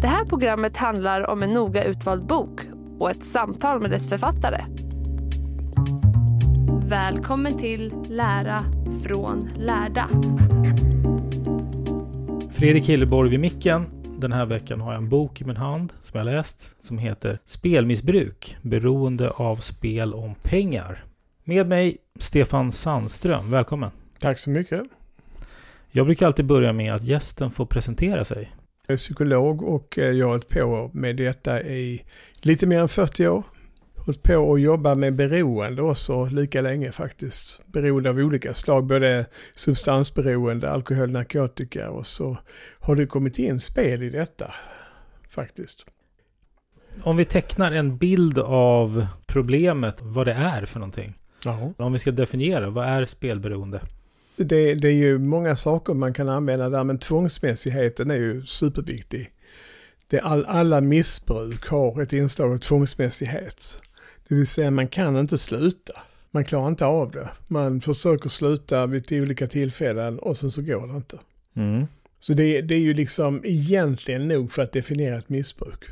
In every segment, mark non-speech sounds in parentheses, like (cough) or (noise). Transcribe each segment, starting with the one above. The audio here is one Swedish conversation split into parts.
Det här programmet handlar om en noga utvald bok och ett samtal med dess författare. Välkommen till Lära från lärda. Fredrik Hilleborg vid micken. Den här veckan har jag en bok i min hand som jag läst som heter Spelmissbruk, beroende av spel om pengar. Med mig Stefan Sandström, välkommen. Tack så mycket. Jag brukar alltid börja med att gästen får presentera sig. Jag är psykolog och jag har hållit på med detta i lite mer än 40 år. Hållit på att jobba med beroende också lika länge faktiskt. Beroende av olika slag, både substansberoende, alkohol, narkotika och så har det kommit in spel i detta faktiskt. Om vi tecknar en bild av problemet, vad det är för någonting. Ja. Om vi ska definiera, vad är spelberoende? Det, det, är ju många saker man kan använda där, men tvångsmässigheten är ju superviktig. Det all, alla missbruk har ett inslag av tvångsmässighet. Det vill säga man kan inte sluta. Man klarar inte av det. Man försöker sluta vid olika tillfällen och sen så går det inte. Mm. Så det, det är ju liksom egentligen nog för att definiera ett missbruk.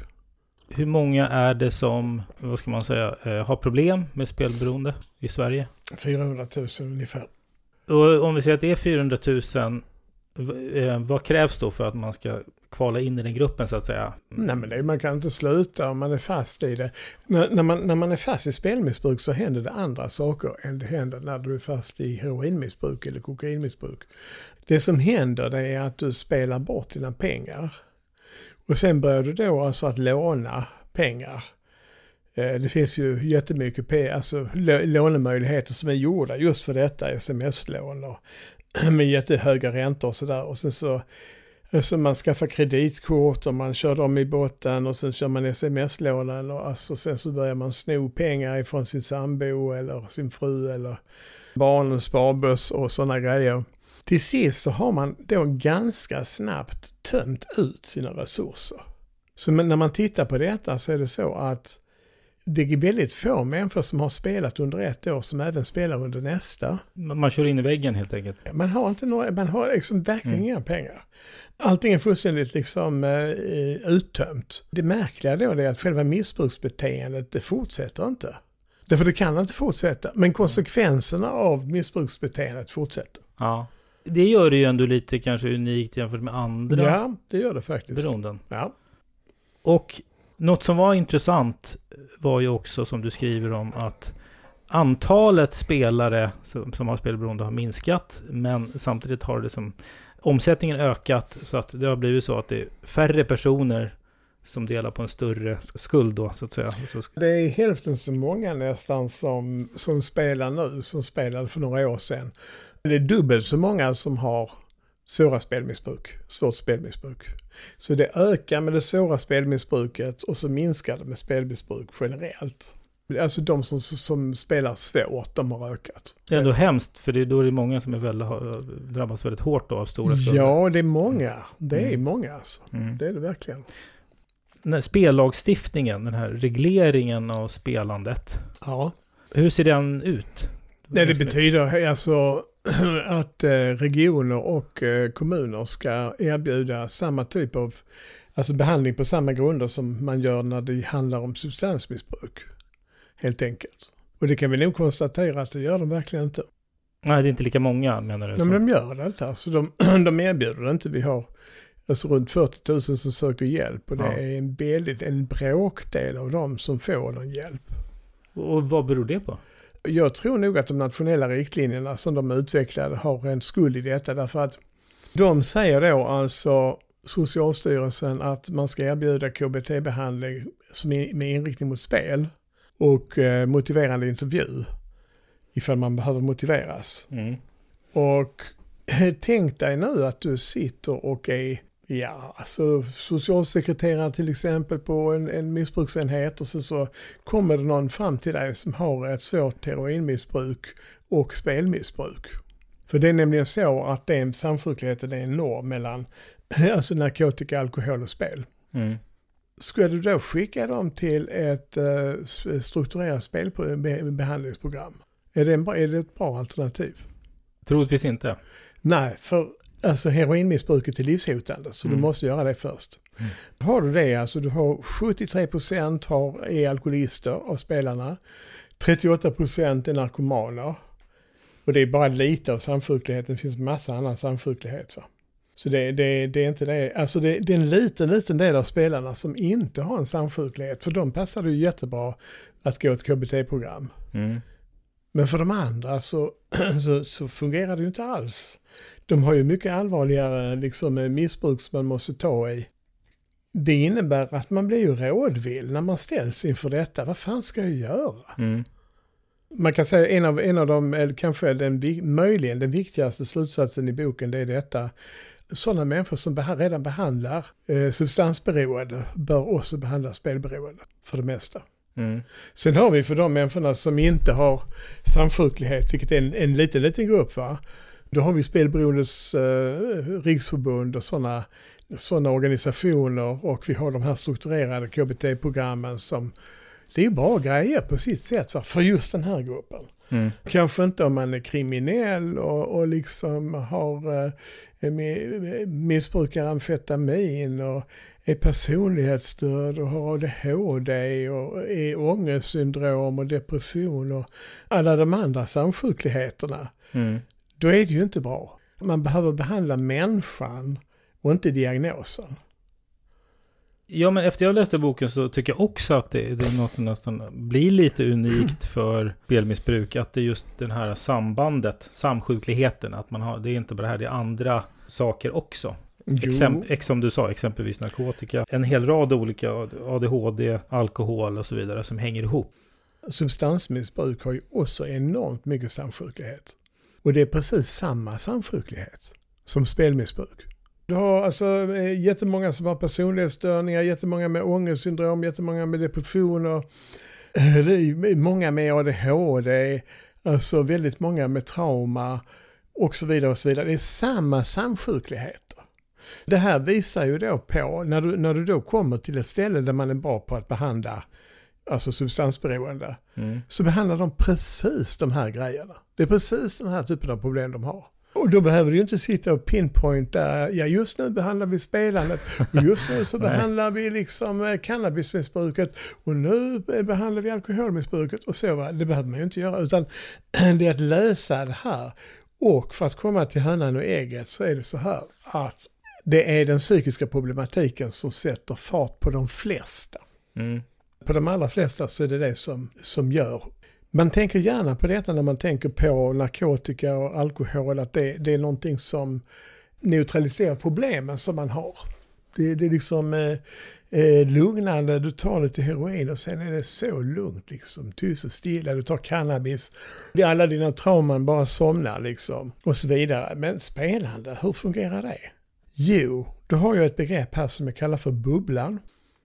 Hur många är det som, vad ska man säga, eh, har problem med spelberoende i Sverige? 400 000 ungefär. Och om vi säger att det är 400 000, eh, vad krävs då för att man ska kvala in i den gruppen så att säga? Mm. Nej men det, man kan inte sluta om man är fast i det. När, när, man, när man är fast i spelmissbruk så händer det andra saker än det händer när du är fast i heroinmissbruk eller kokainmissbruk. Det som händer det är att du spelar bort dina pengar. Och sen börjar du då alltså att låna pengar. Eh, det finns ju jättemycket alltså, lånemöjligheter som är gjorda just för detta, sms-lån (clears throat) med jättehöga räntor och sådär. Och sen så eh, så man skaffar kreditkort och man kör dem i botten och sen kör man sms-lånen och alltså sen så börjar man sno pengar ifrån sin sambo eller sin fru eller barnens sparböss och sådana grejer. Till sist så har man då ganska snabbt tömt ut sina resurser. Så när man tittar på detta så är det så att det är väldigt få människor som har spelat under ett år som även spelar under nästa. Man kör in i väggen helt enkelt. Man har inte några, man har liksom verkligen Mm. inga pengar. Allting är fullständigt liksom eh, uttömt. Det märkliga då är att själva missbruksbeteendet, det fortsätter inte. Därför det kan inte fortsätta. Men konsekvenserna av missbruksbeteendet fortsätter. Ja. Det gör det ju ändå lite kanske unikt jämfört med andra Ja, det gör det faktiskt. beroenden. Ja. Och något som var intressant var ju också som du skriver om att antalet spelare som, som har spelberoende har minskat. Men samtidigt har det som omsättningen ökat så att det har blivit så att det är färre personer som delar på en större skuld då så att säga. Det är hälften så många nästan som, som spelar nu som spelade för några år sedan. Det är dubbelt så många som har svåra spelmissbruk, svårt spelmissbruk. Så det ökar med det svåra spelmissbruket och så minskar det med spelmissbruk generellt. Alltså de som, som spelar svårt, de har ökat. Det är ändå hemskt, för det, då är det många som är väldigt, har drabbats väldigt hårt av stora skulder. Ja, det är många. Det är Mm. många alltså. Mm. Det är det verkligen. Den här spellagstiftningen, den här regleringen av spelandet. Ja. Hur ser den ut? Nej, det betyder alltså (clears throat) att eh, regioner och eh, kommuner ska erbjuda samma typ av alltså behandling på samma grunder som man gör när det handlar om substansmissbruk. Helt enkelt. Och det kan vi nog konstatera att det gör de verkligen inte. Nej, det är inte lika många menar du? Nej, men de gör det inte. Alltså de, (clears throat) de erbjuder det inte. Vi har alltså runt 40 000 som söker hjälp och det Ja. är en, väldigt, en bråkdel av dem som får någon hjälp. Och vad beror det på? Jag tror nog att de nationella riktlinjerna som de utvecklade har en skuld i detta därför att de säger då alltså Socialstyrelsen att man ska erbjuda KBT-behandling med inriktning mot spel och eh, motiverande intervju ifall man behöver motiveras. Mm. Och tänk dig nu att du sitter och är, ja, alltså socialsekreterare till exempel på en, en missbruksenhet och så, så kommer det någon fram till dig som har ett svårt heroinmissbruk och spelmissbruk. För det är nämligen så att det är en samsjuklighet, det är enorm mellan (clears throat) alltså narkotika, alkohol och spel. Mm. Ska du då skicka dem till ett eh, strukturerat spelbehandlingsprogram? Är det, en är det ett bra alternativ? Troligtvis inte. Nej, för alltså heroinmissbruket är livshotande så Mm. du måste göra det först. Har du det, alltså du har 73% har, är alkoholister av spelarna. 38% är narkomaner. Och det är bara lite av samsjukligheten, det finns massa annan samsjuklighet. Va? Så det, det, det är inte det, alltså det, det är en liten, liten del av spelarna som inte har en samsjuklighet. För de passar det ju jättebra att gå ett KBT-program. Mm. Men för de andra så, (clears throat) så, så fungerar det ju inte alls. De har ju mycket allvarligare liksom, eh, missbruk som man måste ta i. Det innebär att man blir ju rådvill när man ställs inför detta. Vad fan ska jag göra? Mm. Man kan säga en av, en av de, eller kanske den, möjligen den viktigaste slutsatsen i boken, det är detta. Sådana människor som beha- redan behandlar eh, substansberoende bör också behandla spelberoende för det mesta. Mm. Sen har vi för de människorna som inte har samsjuklighet, vilket är en, en liten, liten grupp va. Då har vi Spelberoendes eh, riksförbund och sådana såna organisationer och vi har de här strukturerade KBT-programmen som det är bra grejer på sitt sätt va? för just den här gruppen. Mm. Kanske inte om man är kriminell och, och liksom har eh, mi- missbrukar amfetamin och är personlighetsstörd och har ADHD och är ångestsyndrom och depression och alla de andra samsjukligheterna. Mm. Då är det ju inte bra. Man behöver behandla människan och inte diagnosen. Ja, men efter jag läste boken så tycker jag också att det, det är något som nästan blir lite unikt för spelmissbruk. Att det är just den här sambandet, samsjukligheten. Att man har, det är inte bara det här, det är andra saker också. Exemp, ex, som du sa, exempelvis narkotika. En hel rad olika ADHD, alkohol och så vidare som hänger ihop. substansmissbruk har ju också enormt mycket samsjuklighet. Och det är precis samma samsjuklighet som spelmissbruk. Du har alltså eh, jättemånga som har personlighetsstörningar, jättemånga med ångestsyndrom, jättemånga med depressioner, eh, det är många med ADHD, alltså väldigt många med trauma och så vidare och så vidare. Det är samma samsjukligheter. Det här visar ju då på, när du, när du då kommer till ett ställe där man är bra på att behandla alltså substansberoende, Mm. så behandlar de precis de här grejerna. Det är precis den här typen av problem de har. Och då behöver du ju inte sitta och pinpointa, ja just nu behandlar vi spelandet, och just nu så (laughs) behandlar vi liksom eh, cannabismissbruket, och nu eh, behandlar vi alkoholmissbruket och så. Va? Det behöver man ju inte göra, utan (clears throat) det är att lösa det här. Och för att komma till hönan och ägget så är det så här att det är den psykiska problematiken som sätter fart på de flesta. Mm. På de allra flesta så är det det som, som gör. Man tänker gärna på detta när man tänker på narkotika och alkohol, att det, det är någonting som neutraliserar problemen som man har. Det, det är liksom eh, eh lugnande, du tar lite heroin och sen är det så lugnt liksom, tyst och stilla, du tar cannabis, alla dina trauman bara somnar liksom och så vidare. Men spelande, hur fungerar det? Jo, då har jag ett begrepp här som jag kallar för bubblan.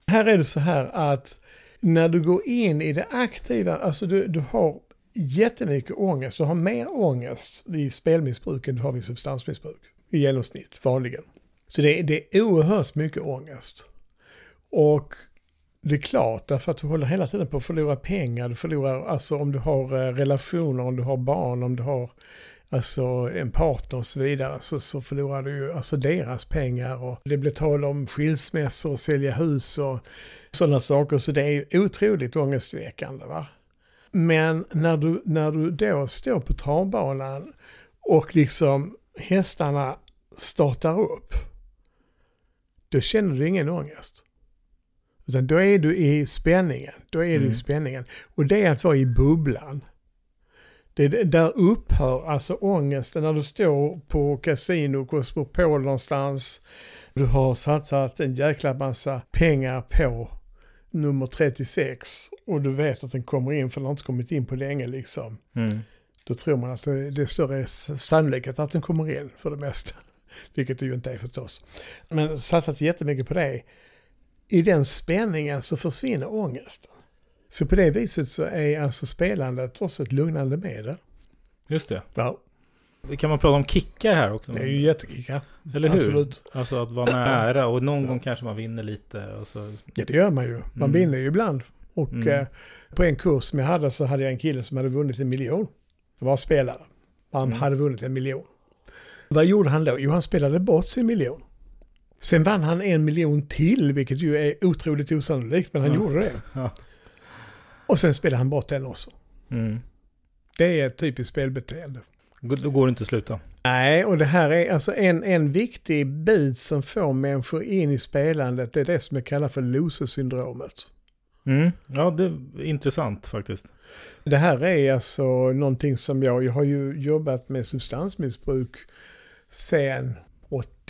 Här är det så här att när du går in i det aktiva, alltså du, du har jättemycket ångest. Du har mer ångest vid spelmissbruk än du har vid substansmissbruk. I genomsnitt, vanligen. Så det, det är oerhört mycket ångest. Och det är klart, därför att du håller hela tiden på att förlora pengar. Du förlorar, alltså om du har eh, relationer, om du har barn, om du har alltså en partner och så vidare, så, så förlorar du ju alltså deras pengar. Och det blir tal om skilsmässor och sälja hus och sådana saker. Så det är ju otroligt ångestväckande. Va? Men när du, när du då står på travbanan och liksom hästarna startar upp, då känner du ingen ångest. Utan då är du i spänningen. Då är mm. du i spänningen. Och det är att vara i bubblan. Det, där upphör alltså ångesten när du står på Casino Cosmopol någonstans. Du har satsat en jäkla massa pengar på nummer 36 och du vet att den kommer in för den har inte kommit in på länge liksom. Mm. Då tror man att det, det är större sannolikhet att den kommer in för det mesta. (laughs) Vilket det ju inte är förstås. Men satsat jättemycket på det. I den spänningen så försvinner ångesten. Så på det viset så är alltså spelandet också ett lugnande medel. Just det. Ja. Kan man prata om kickar här också? Det är ju jättekickar. Eller hur? Absolut. Alltså att vara nära och någon gång kanske man vinner lite. Och så. Ja det gör man ju. Man mm. vinner ju ibland. Och mm. eh, på en kurs som jag hade så hade jag en kille som hade vunnit en miljon. Det var spelare. Han mm. hade vunnit en miljon. Vad gjorde han då? Jo han spelade bort sin miljon. Sen vann han en miljon till, vilket ju är otroligt osannolikt, men han ja. gjorde det. Ja. Och sen spelade han bort den också. Mm. Det är ett typiskt spelbeteende. Då går det inte att sluta. Nej, och det här är alltså en, en viktig bit som får människor in i spelandet. Det är det som jag kallar för loser-syndromet. Mm. Ja, det är intressant faktiskt. Det här är alltså någonting som jag, jag har ju jobbat med substansmissbruk sen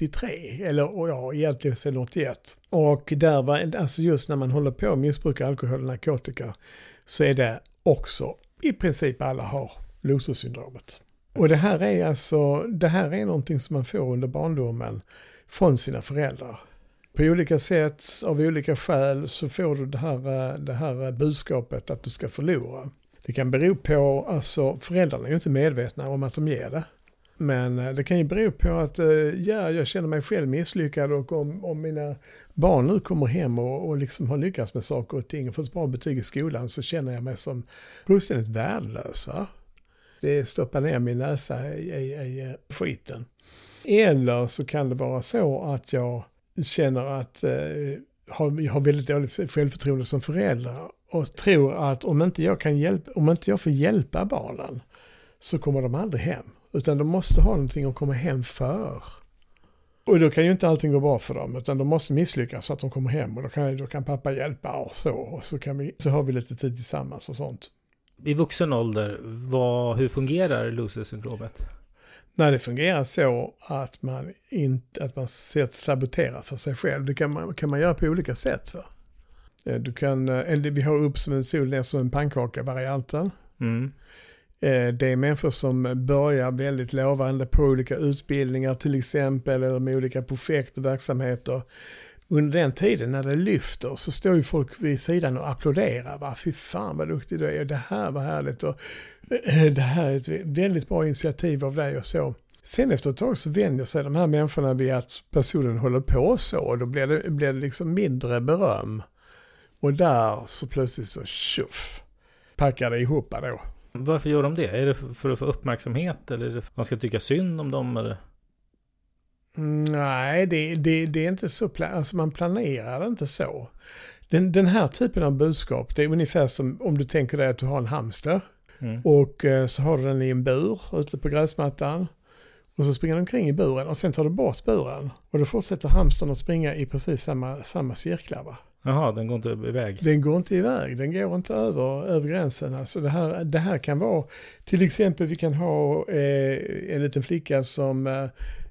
83, eller ja, egentligen sedan 81. Och där var, alltså just när man håller på att missbruka alkohol och narkotika, så är det också i princip alla har losersyndromet. Och det här är alltså, det här är någonting som man får under barndomen från sina föräldrar. På olika sätt, av olika skäl, så får du det här, det här budskapet att du ska förlora. Det kan bero på, alltså föräldrarna är ju inte medvetna om att de ger det. Men eh, det kan ju bero på att eh, ja, jag känner mig själv misslyckad och om, om mina barn nu kommer hem och, och liksom har lyckats med saker och ting och fått bra betyg i skolan så känner jag mig som fullständigt värdelös. Va? Det stoppar ner min näsa i, i, i eh, skiten. Eller så kan det vara så att jag känner att eh, har, jag har väldigt dåligt självförtroende som förälder och tror att om inte jag, kan hjälpa, om inte jag får hjälpa barnen så kommer de aldrig hem. Utan de måste ha någonting att komma hem för. Och då kan ju inte allting gå bra för dem, utan de måste misslyckas så att de kommer hem och då kan, då kan pappa hjälpa och så. Och så, kan vi, så har vi lite tid tillsammans och sånt. I vuxen ålder, vad, hur fungerar loser-syndromet? Nej, det fungerar så att man, inte, att man saboterar för sig själv. Det kan man, kan man göra på olika sätt. Va? Eh, du kan, eh, vi har upp som en sol, ner som en pannkaka-varianten. Mm. Eh, det är människor som börjar väldigt lovande på olika utbildningar till exempel, eller med olika projekt och verksamheter. Under den tiden när det lyfter så står ju folk vid sidan och applåderar. Va? Fy fan vad duktig du är, det här var härligt och eh, det här är ett väldigt bra initiativ av dig och så. Sen efter ett tag så vänjer sig de här människorna vid att personen håller på så och då blir det, blir det liksom mindre beröm. Och där så plötsligt så tjoff, packar det ihop då. Varför gör de det? Är det för att få uppmärksamhet eller är det för att man ska tycka synd om dem? Eller? Nej, det, det, det är inte så, alltså man planerar inte så. Den, den här typen av budskap, det är ungefär som om du tänker dig att du har en hamster. Mm. Och eh, så har du den i en bur ute på gräsmattan. Och så springer den omkring i buren och sen tar du bort buren. Och då fortsätter hamstern att springa i precis samma, samma cirklar. Va? Jaha, den går inte iväg? Den går inte iväg, den går inte över, över gränsen. Alltså det, här, det här kan vara, till exempel vi kan ha eh, en liten flicka som eh,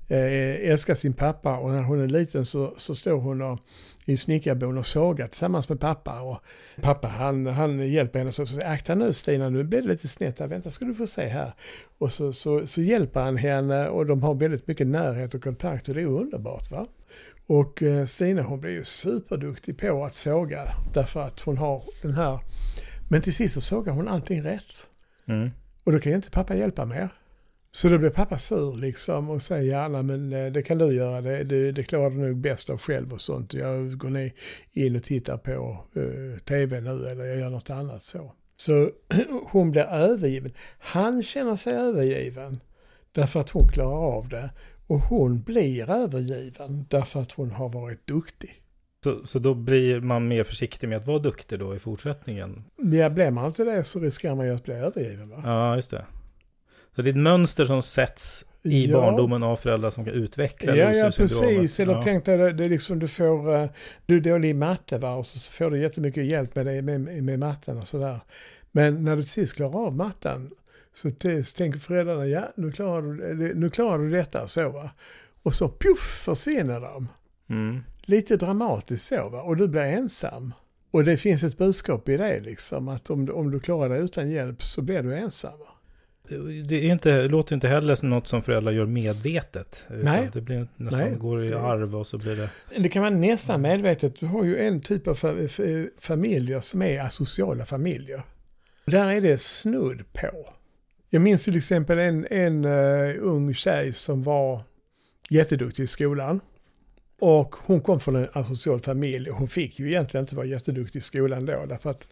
eh älskar sin pappa och när hon är liten så, så står hon och, i snickarbon och sågar tillsammans med pappa. Och pappa han, han hjälper henne och så säger akta nu Stina, nu blir det lite snett här, vänta ska du få se här. Och så, så, så hjälper han henne och de har väldigt mycket närhet och kontakt och det är underbart va. Och eh, Stina hon blir ju superduktig på att såga därför att hon har den här. Men till sist så sågar hon allting rätt. Mm. Och då kan ju inte pappa hjälpa mer. Så då blir pappa sur liksom och säger gärna men eh, det kan du göra, det, det, det klarar du nog bäst av själv och sånt. Jag går ner in och tittar på uh, tv nu eller jag gör något annat så. Så (clears throat) hon blir övergiven. Han känner sig övergiven därför att hon klarar av det. Och hon blir övergiven därför att hon har varit duktig. Så, så då blir man mer försiktig med att vara duktig då i fortsättningen? Ja, blir man inte det så riskerar man ju att bli övergiven va? Ja, just det. Så det är ett mönster som sätts i Ja. barndomen av föräldrar som kan utveckla Ja, ja precis. Eller ja. tänk dig, det, det är liksom du får, eh, du är dålig i matte va? och så så får du jättemycket hjälp med, det, med, med matten och sådär. Men när du till sist klarar av matten så, så tänker föräldrarna, ja nu klarar, du, nu klarar du detta så va. Och så puff försvinner de. Mm. Lite dramatiskt så va, och du blir ensam. Och det finns ett budskap i det liksom, att om, du- om du klarar dig utan hjälp så blir du ensam. Va? Det, är inte, det låter inte heller som något som föräldrar gör medvetet. utan Nej. Det blir nästan, Nej. går i arv och så blir det... Det kan vara nästan medvetet. Du har ju en typ av familjer som är asociala familjer. Där är det snudd på. Jag minns till exempel en, en eh, ung tjej som var jätteduktig i skolan. Och hon kom från en asocial familj och hon fick ju egentligen inte vara jätteduktig i skolan då. Därför att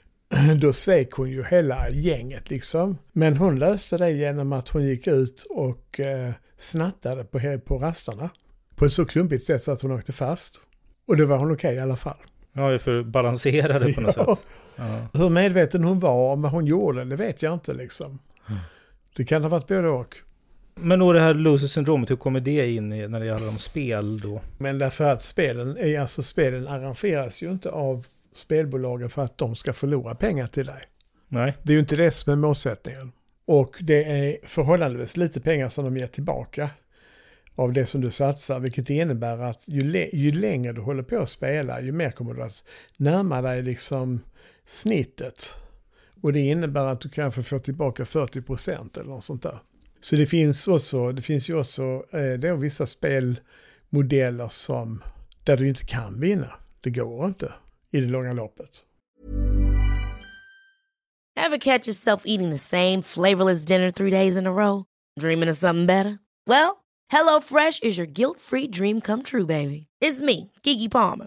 (clears throat) då svek hon ju hela gänget liksom. Men hon löste det genom att hon gick ut och eh, snattade på, på rasterna. På ett så klumpigt sätt så att hon åkte fast. Och då var hon okej i alla fall. Ja, för att balansera det på något (laughs) Ja. sätt. Ja. Hur medveten hon var om vad hon gjorde, det vet jag inte liksom. Det kan ha varit både och. Men då det här loser-syndromet, hur kommer det in när det gäller om spel då? Men därför att spelen, är, alltså spelen arrangeras ju inte av spelbolagen för att de ska förlora pengar till dig. Nej. Det är ju inte det som är målsättningen. Och det är förhållandevis lite pengar som de ger tillbaka av det som du satsar, vilket innebär att ju, ju längre du håller på att spela, ju mer kommer du att närma dig liksom snittet. Och det innebär att du kanske får tillbaka 40 procent eller något sånt där. Så det finns också, det finns ju också eh, det är vissa spelmodeller som, där du inte kan vinna. Det går inte i det långa loppet. Ever catch yourself eating the same flavorless dinner three days in a row? Dreaming of something better? Well, hello fresh is your guilt-free dream come true, baby. It's me, Gigi Palmer.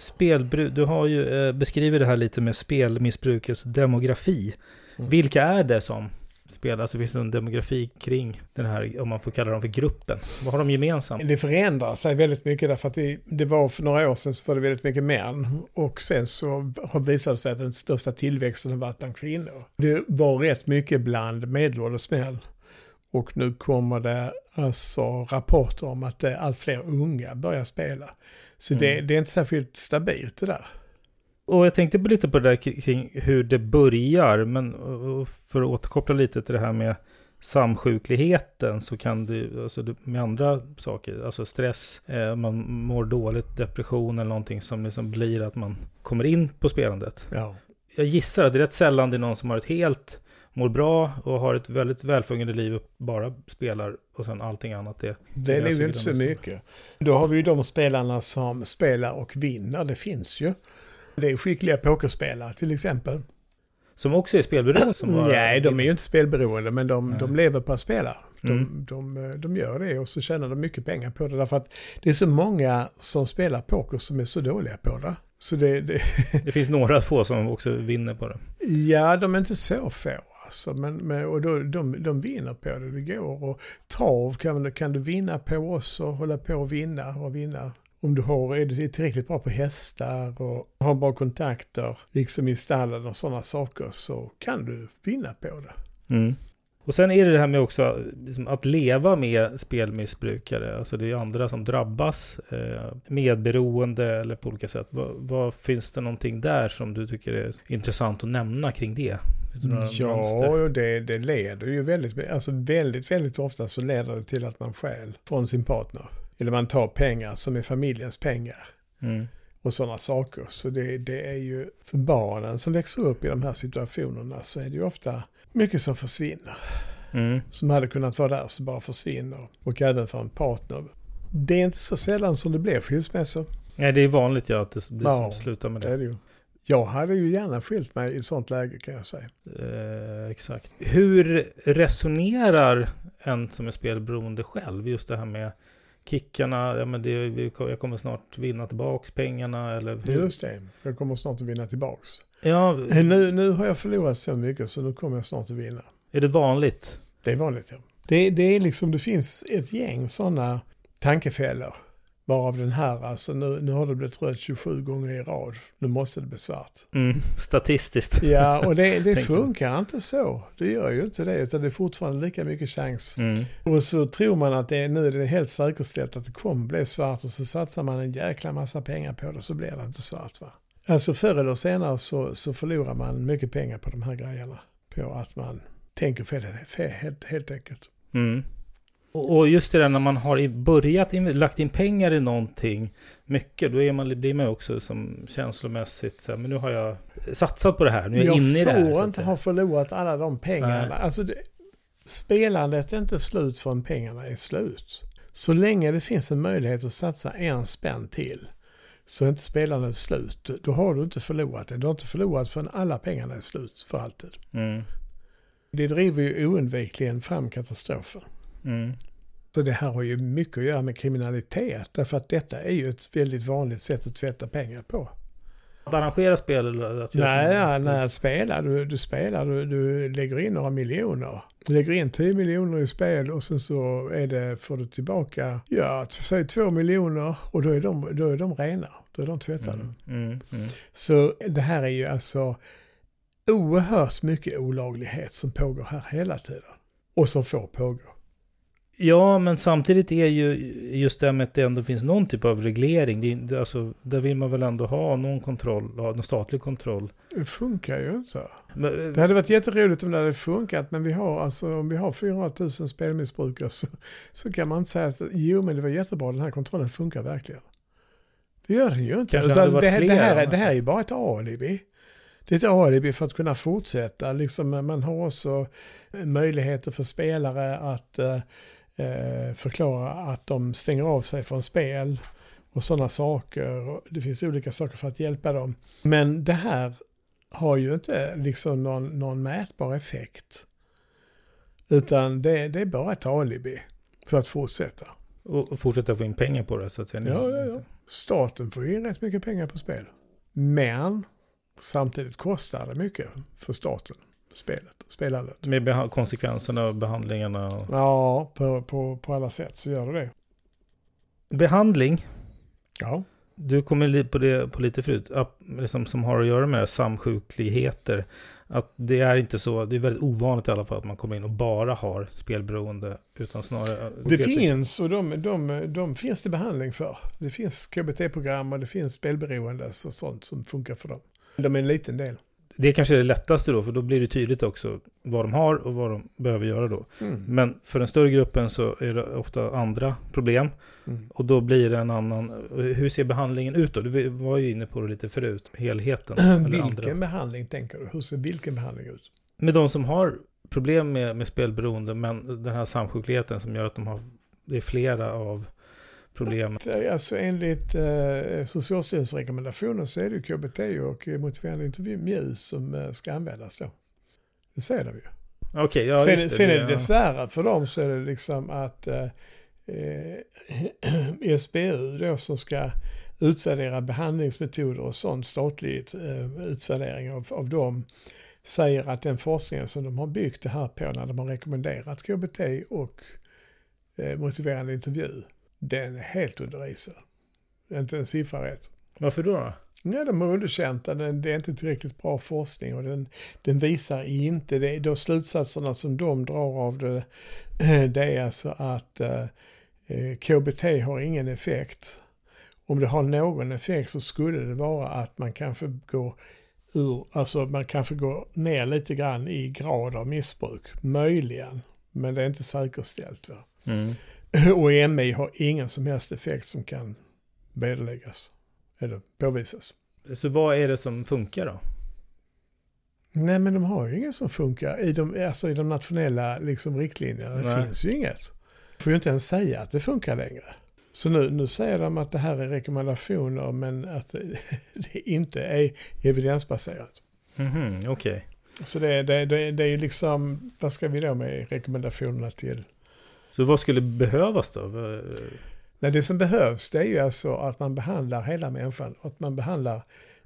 Spelbruk, du har ju eh, beskrivit det här lite med spelmissbrukets demografi. Mm. Vilka är det som spelar? Alltså finns det en demografi kring den här, om man får kalla dem för gruppen? Vad har de gemensamt? Det förändrar sig väldigt mycket därför att det, det var för några år sedan så var det väldigt mycket män och sen så har visat sig att den största tillväxten har varit bland kvinnor. Det var rätt mycket bland medelålders män och nu kommer det alltså rapporter om att allt fler unga börjar spela. Så det, det är inte särskilt stabilt det där. Och jag tänkte på lite på det där kring- hur det börjar, men för att återkoppla lite till det här med samsjukligheten så kan det, alltså med andra saker, alltså stress, eh, man mår dåligt, depression eller någonting som liksom blir att man kommer in på spelandet. Ja. jag gissar att det är rätt sällan det är någon som har ett helt, mår bra och har ett väldigt välfungerande liv och bara spelar och sen allting annat det. Det är nog inte så mycket. Då har vi ju de spelarna som spelar och vinner, det finns ju. Det är skickliga pokerspelare till exempel. Som också är spelberoende? Som bara... Nej, de är ju inte spelberoende, men de, de lever på att spela. De, Mm. de, de gör det och så tjänar de mycket pengar på det. Därför att det är så många som spelar poker som är så dåliga på det. Så det, det Det finns några få som också vinner på det. ja, de är inte så få. Alltså, men, men, och då, de, de vinner på det, det går. Och trav kan, kan du vinna på också, hålla på och vinna och vinna. Om du har, är du tillräckligt bra på hästar och har bra kontakter, liksom i stallen och sådana saker, så kan du vinna på det. Mm. Och sen är det det här med också liksom, att leva med spelmissbrukare. Alltså det är andra som drabbas, eh, medberoende eller på olika sätt. Vad, vad finns det någonting där som du tycker är intressant att nämna kring det? Mönster? Ja, och det, det leder ju väldigt, alltså väldigt, väldigt ofta så leder det till att man stjäl från sin partner. Eller man tar pengar som är familjens pengar Mm. och sådana saker. Så det, det är ju för barnen som växer upp i de här situationerna så är det ju ofta mycket som försvinner. Mm. Som hade kunnat vara där så bara försvinner. Och även för en partner. Det är inte så sällan som det blir skilsmässor. Nej, det är vanligt ja, att det, det Ja, slutar med Det det. det. Jag hade ju gärna skilt mig i ett sånt läge kan jag säga. Eh, exakt. Hur resonerar en som är spelberoende själv? Just det här med kickarna, ja men det, jag kommer snart vinna tillbaks pengarna eller hur? Just det, jag kommer snart att vinna tillbaks. Ja, Nu, nu har jag förlorat så mycket så nu kommer jag snart att vinna. är det vanligt? Det är vanligt ja. Det, det är liksom, det finns ett gäng sådana tankefällor. Varav den här, alltså nu, nu har det blivit rött 27 gånger i rad. Nu måste det bli svart. Mm, statistiskt. Ja, och det, det (laughs) funkar inte så. Det gör ju inte det, utan det är fortfarande lika mycket chans. Mm. Och så tror man att det är, nu är det helt säkerställt att det kommer bli svart och så satsar man en jäkla massa pengar på det så blir det inte svart va. Alltså förr eller senare så, så förlorar man mycket pengar på de här grejerna. På att man tänker fel, fel helt, helt enkelt. Mm. Och just det där när man har börjat in, lagt in pengar i någonting mycket, då är man, blir man också som känslomässigt så här, men nu har jag satsat på det här, nu är jag, inne i det här. så får inte ha förlorat alla de pengarna. Nej. Alltså det, spelandet är inte slut förrän pengarna är slut. Så länge det finns en möjlighet att satsa en spänn till så är inte spelandet slut. Då har du inte förlorat det. Du har inte förlorat förrän alla pengarna är slut för alltid. Mm. Det driver ju oundvikligen fram katastrofer. Mm. Så det här har ju mycket att göra med kriminalitet. Därför att detta är ju ett väldigt vanligt sätt att tvätta pengar på. Att arrangera spel eller att göra- Nej, ja, när spelar du, du spelar, du, du lägger in några miljoner. Du lägger in 10 miljoner i spel och sen så är det, får du tillbaka, ja, säg 2 miljoner och då är de, då är de rena. Då är de tvättade. Mm. Mm. Mm. Så det här är ju alltså oerhört mycket olaglighet som pågår här hela tiden. Och som får pågå. Ja, men samtidigt är ju just det med att det ändå finns någon typ av reglering. Det, det, alltså, där vill man väl ändå ha någon kontroll, ha någon statlig kontroll. Det funkar ju inte. Men, Det hade varit jätteroligt om det hade funkat, men vi har alltså, om vi har 400 000 spelmissbrukare så, så kan man inte säga att jo men det var jättebra, den här kontrollen funkar verkligen. Det gör den ju inte. Utan varit det, här- det, här, det här är ju bara ett alibi. Det är ett alibi för att kunna fortsätta. Liksom, man har också möjligheter för spelare att eh, eh, förklara att de stänger av sig från spel och sådana saker. Det finns olika saker för att hjälpa dem. Men det här har ju inte liksom någon, någon mätbar effekt. Utan det, det är bara ett alibi för att fortsätta. och fortsätta få in pengar på det så att säga. Ja, ja, ja. Staten får in rätt mycket pengar på spel. Men samtidigt kostar det mycket för staten, spelet, spelandet. Med konsekvenserna och behandlingarna. Och... Ja, på, på, på alla sätt så gör det det. Behandling, Ja. du kommer li- på det på lite förut, liksom, som har att göra med samsjukligheter. Att det är inte så, det är väldigt ovanligt i alla fall att man kommer in och bara har spelberoende. Utan snarare... Det finns och de, de, de finns det behandling för. Det finns KBT-program och det finns spelberoende och sånt som funkar för dem. De är en liten del. Det är kanske är det lättaste då, för då blir det tydligt också vad de har och vad de behöver göra då. Mm. Men för den större gruppen så är det ofta andra problem. Mm. Och då blir det en annan... Hur ser behandlingen ut då? Du var ju inne på det lite förut. Helheten. (clears throat) Vilken andra. behandling tänker du? Hur ser vilken behandling ut? Med de som har problem med, med spelberoende, men den här samsjukligheten som gör att de har... Det är flera av problemen. Alltså enligt eh, Socialstyrelsens rekommendationer så är det ju KBT och motiverande intervju som eh, ska användas då. Det säger de ju. Okej, ja sen det. sen är det, det dessvärre för dem så är det liksom att eh, (clears throat) eh, SBU då som ska utvärdera behandlingsmetoder och sånt statligt eh, utvärdering av, av dem säger att den forskningen som de har byggt det här på när de har rekommenderat KBT och eh, motiverande intervju, den är helt under isen. Inte en siffra rätt. Varför då? då? Nej, de har underkänt den. Det är inte tillräckligt bra forskning och den, den visar inte det. De slutsatserna som de drar av det, (clears throat) det är alltså att eh, KBT har ingen effekt. Om det har någon effekt så skulle det vara att man kanske går ur, alltså man kanske går ner lite grann i grad av missbruk. Möjligen, men det är inte säkerställt. Va? Mm. (clears throat) Och MI har ingen som helst effekt som kan vederläggas eller påvisas. Så vad är det som funkar då? Nej men de har ju inget som funkar i de, alltså i de nationella liksom, riktlinjerna. Det Nej. finns ju inget. Får ju inte ens säga att det funkar längre. Så nu, nu säger de att det här är rekommendationer men att (laughs) det, inte är evidensbaserat. Mhm, Okej. Så det, det, det, det är ju liksom, vad ska vi då med rekommendationerna till? Så vad skulle behövas då? Nej, det som behövs det är ju alltså att man behandlar hela människan. Att man behandlar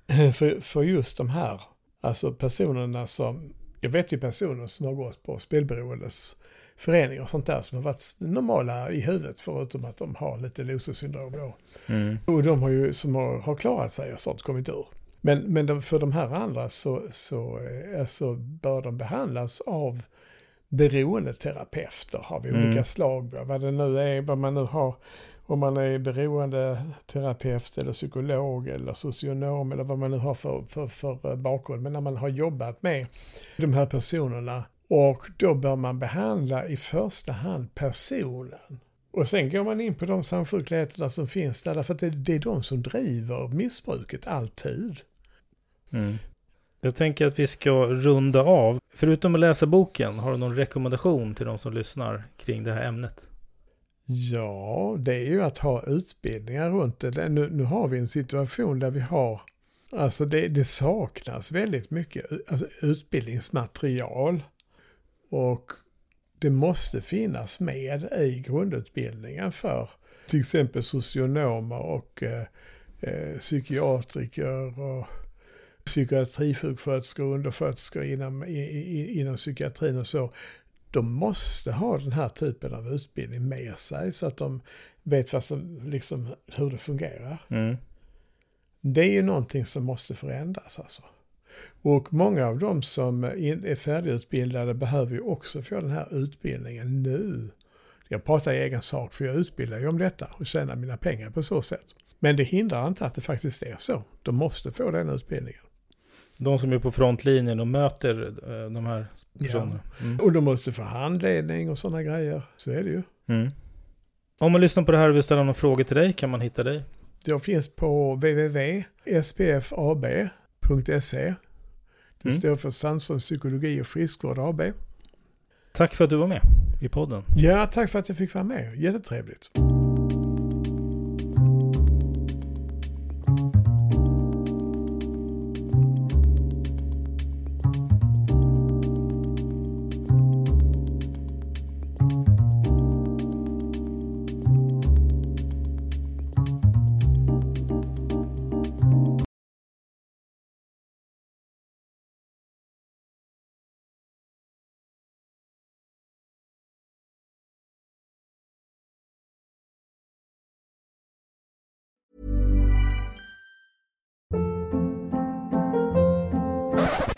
(clears throat) för, för just de här, alltså personerna som, jag vet ju personer som har gått på spelberoendes föreningar och sånt där som har varit normala i huvudet förutom att de har lite losesyndrom då. Mm. Och de har ju, som har, har klarat sig och sånt, kommit ur. Men, men de, för de här andra så, så eh, alltså, bör de behandlas av beroendeterapeuter av Mm. olika slag. va. Vad det nu är, vad man nu har, om man är beroendeterapeut eller psykolog eller socionom eller vad man nu har för, för, för eh, bakgrund. Men när man har jobbat med de här personerna och då bör man behandla i första hand personen. Och sen går man in på de samsjukligheterna som finns där, därför att det, det är de som driver missbruket alltid. Mm. Jag tänker att vi ska runda av. Förutom att läsa boken, har du någon rekommendation till de som lyssnar kring det här ämnet? Ja, det är ju att ha utbildningar runt det. Nu, nu har vi en situation där vi har, alltså det, det saknas väldigt mycket alltså utbildningsmaterial. Och det måste finnas med i grundutbildningen för till exempel socionomer och eh, eh psykiatriker och psykiatrisjuksköterskor och undersköterskor inom, i, i, inom psykiatrin och så. De måste ha den här typen av utbildning med sig så att de vet vad som, liksom, hur det fungerar. Mm. Det är ju någonting som måste förändras alltså. Och många av dem som är färdigutbildade behöver ju också få den här utbildningen nu. Jag pratar i egen sak för jag utbildar ju om detta och tjänar mina pengar på så sätt. Men det hindrar inte att det faktiskt är så. De måste få den utbildningen. De som är på frontlinjen och möter eh, de här personerna. Mm. Och de måste få handledning och sådana grejer. Så är det ju. Mm. Om man lyssnar på det här och vill ställa några frågor till dig, kan man hitta dig? Jag finns på www.spfab.se. Det Mm. står för Sandström Psykologi och Friskvård AB. Tack för att du var med i podden. Ja, tack för att jag fick vara med. Jättetrevligt.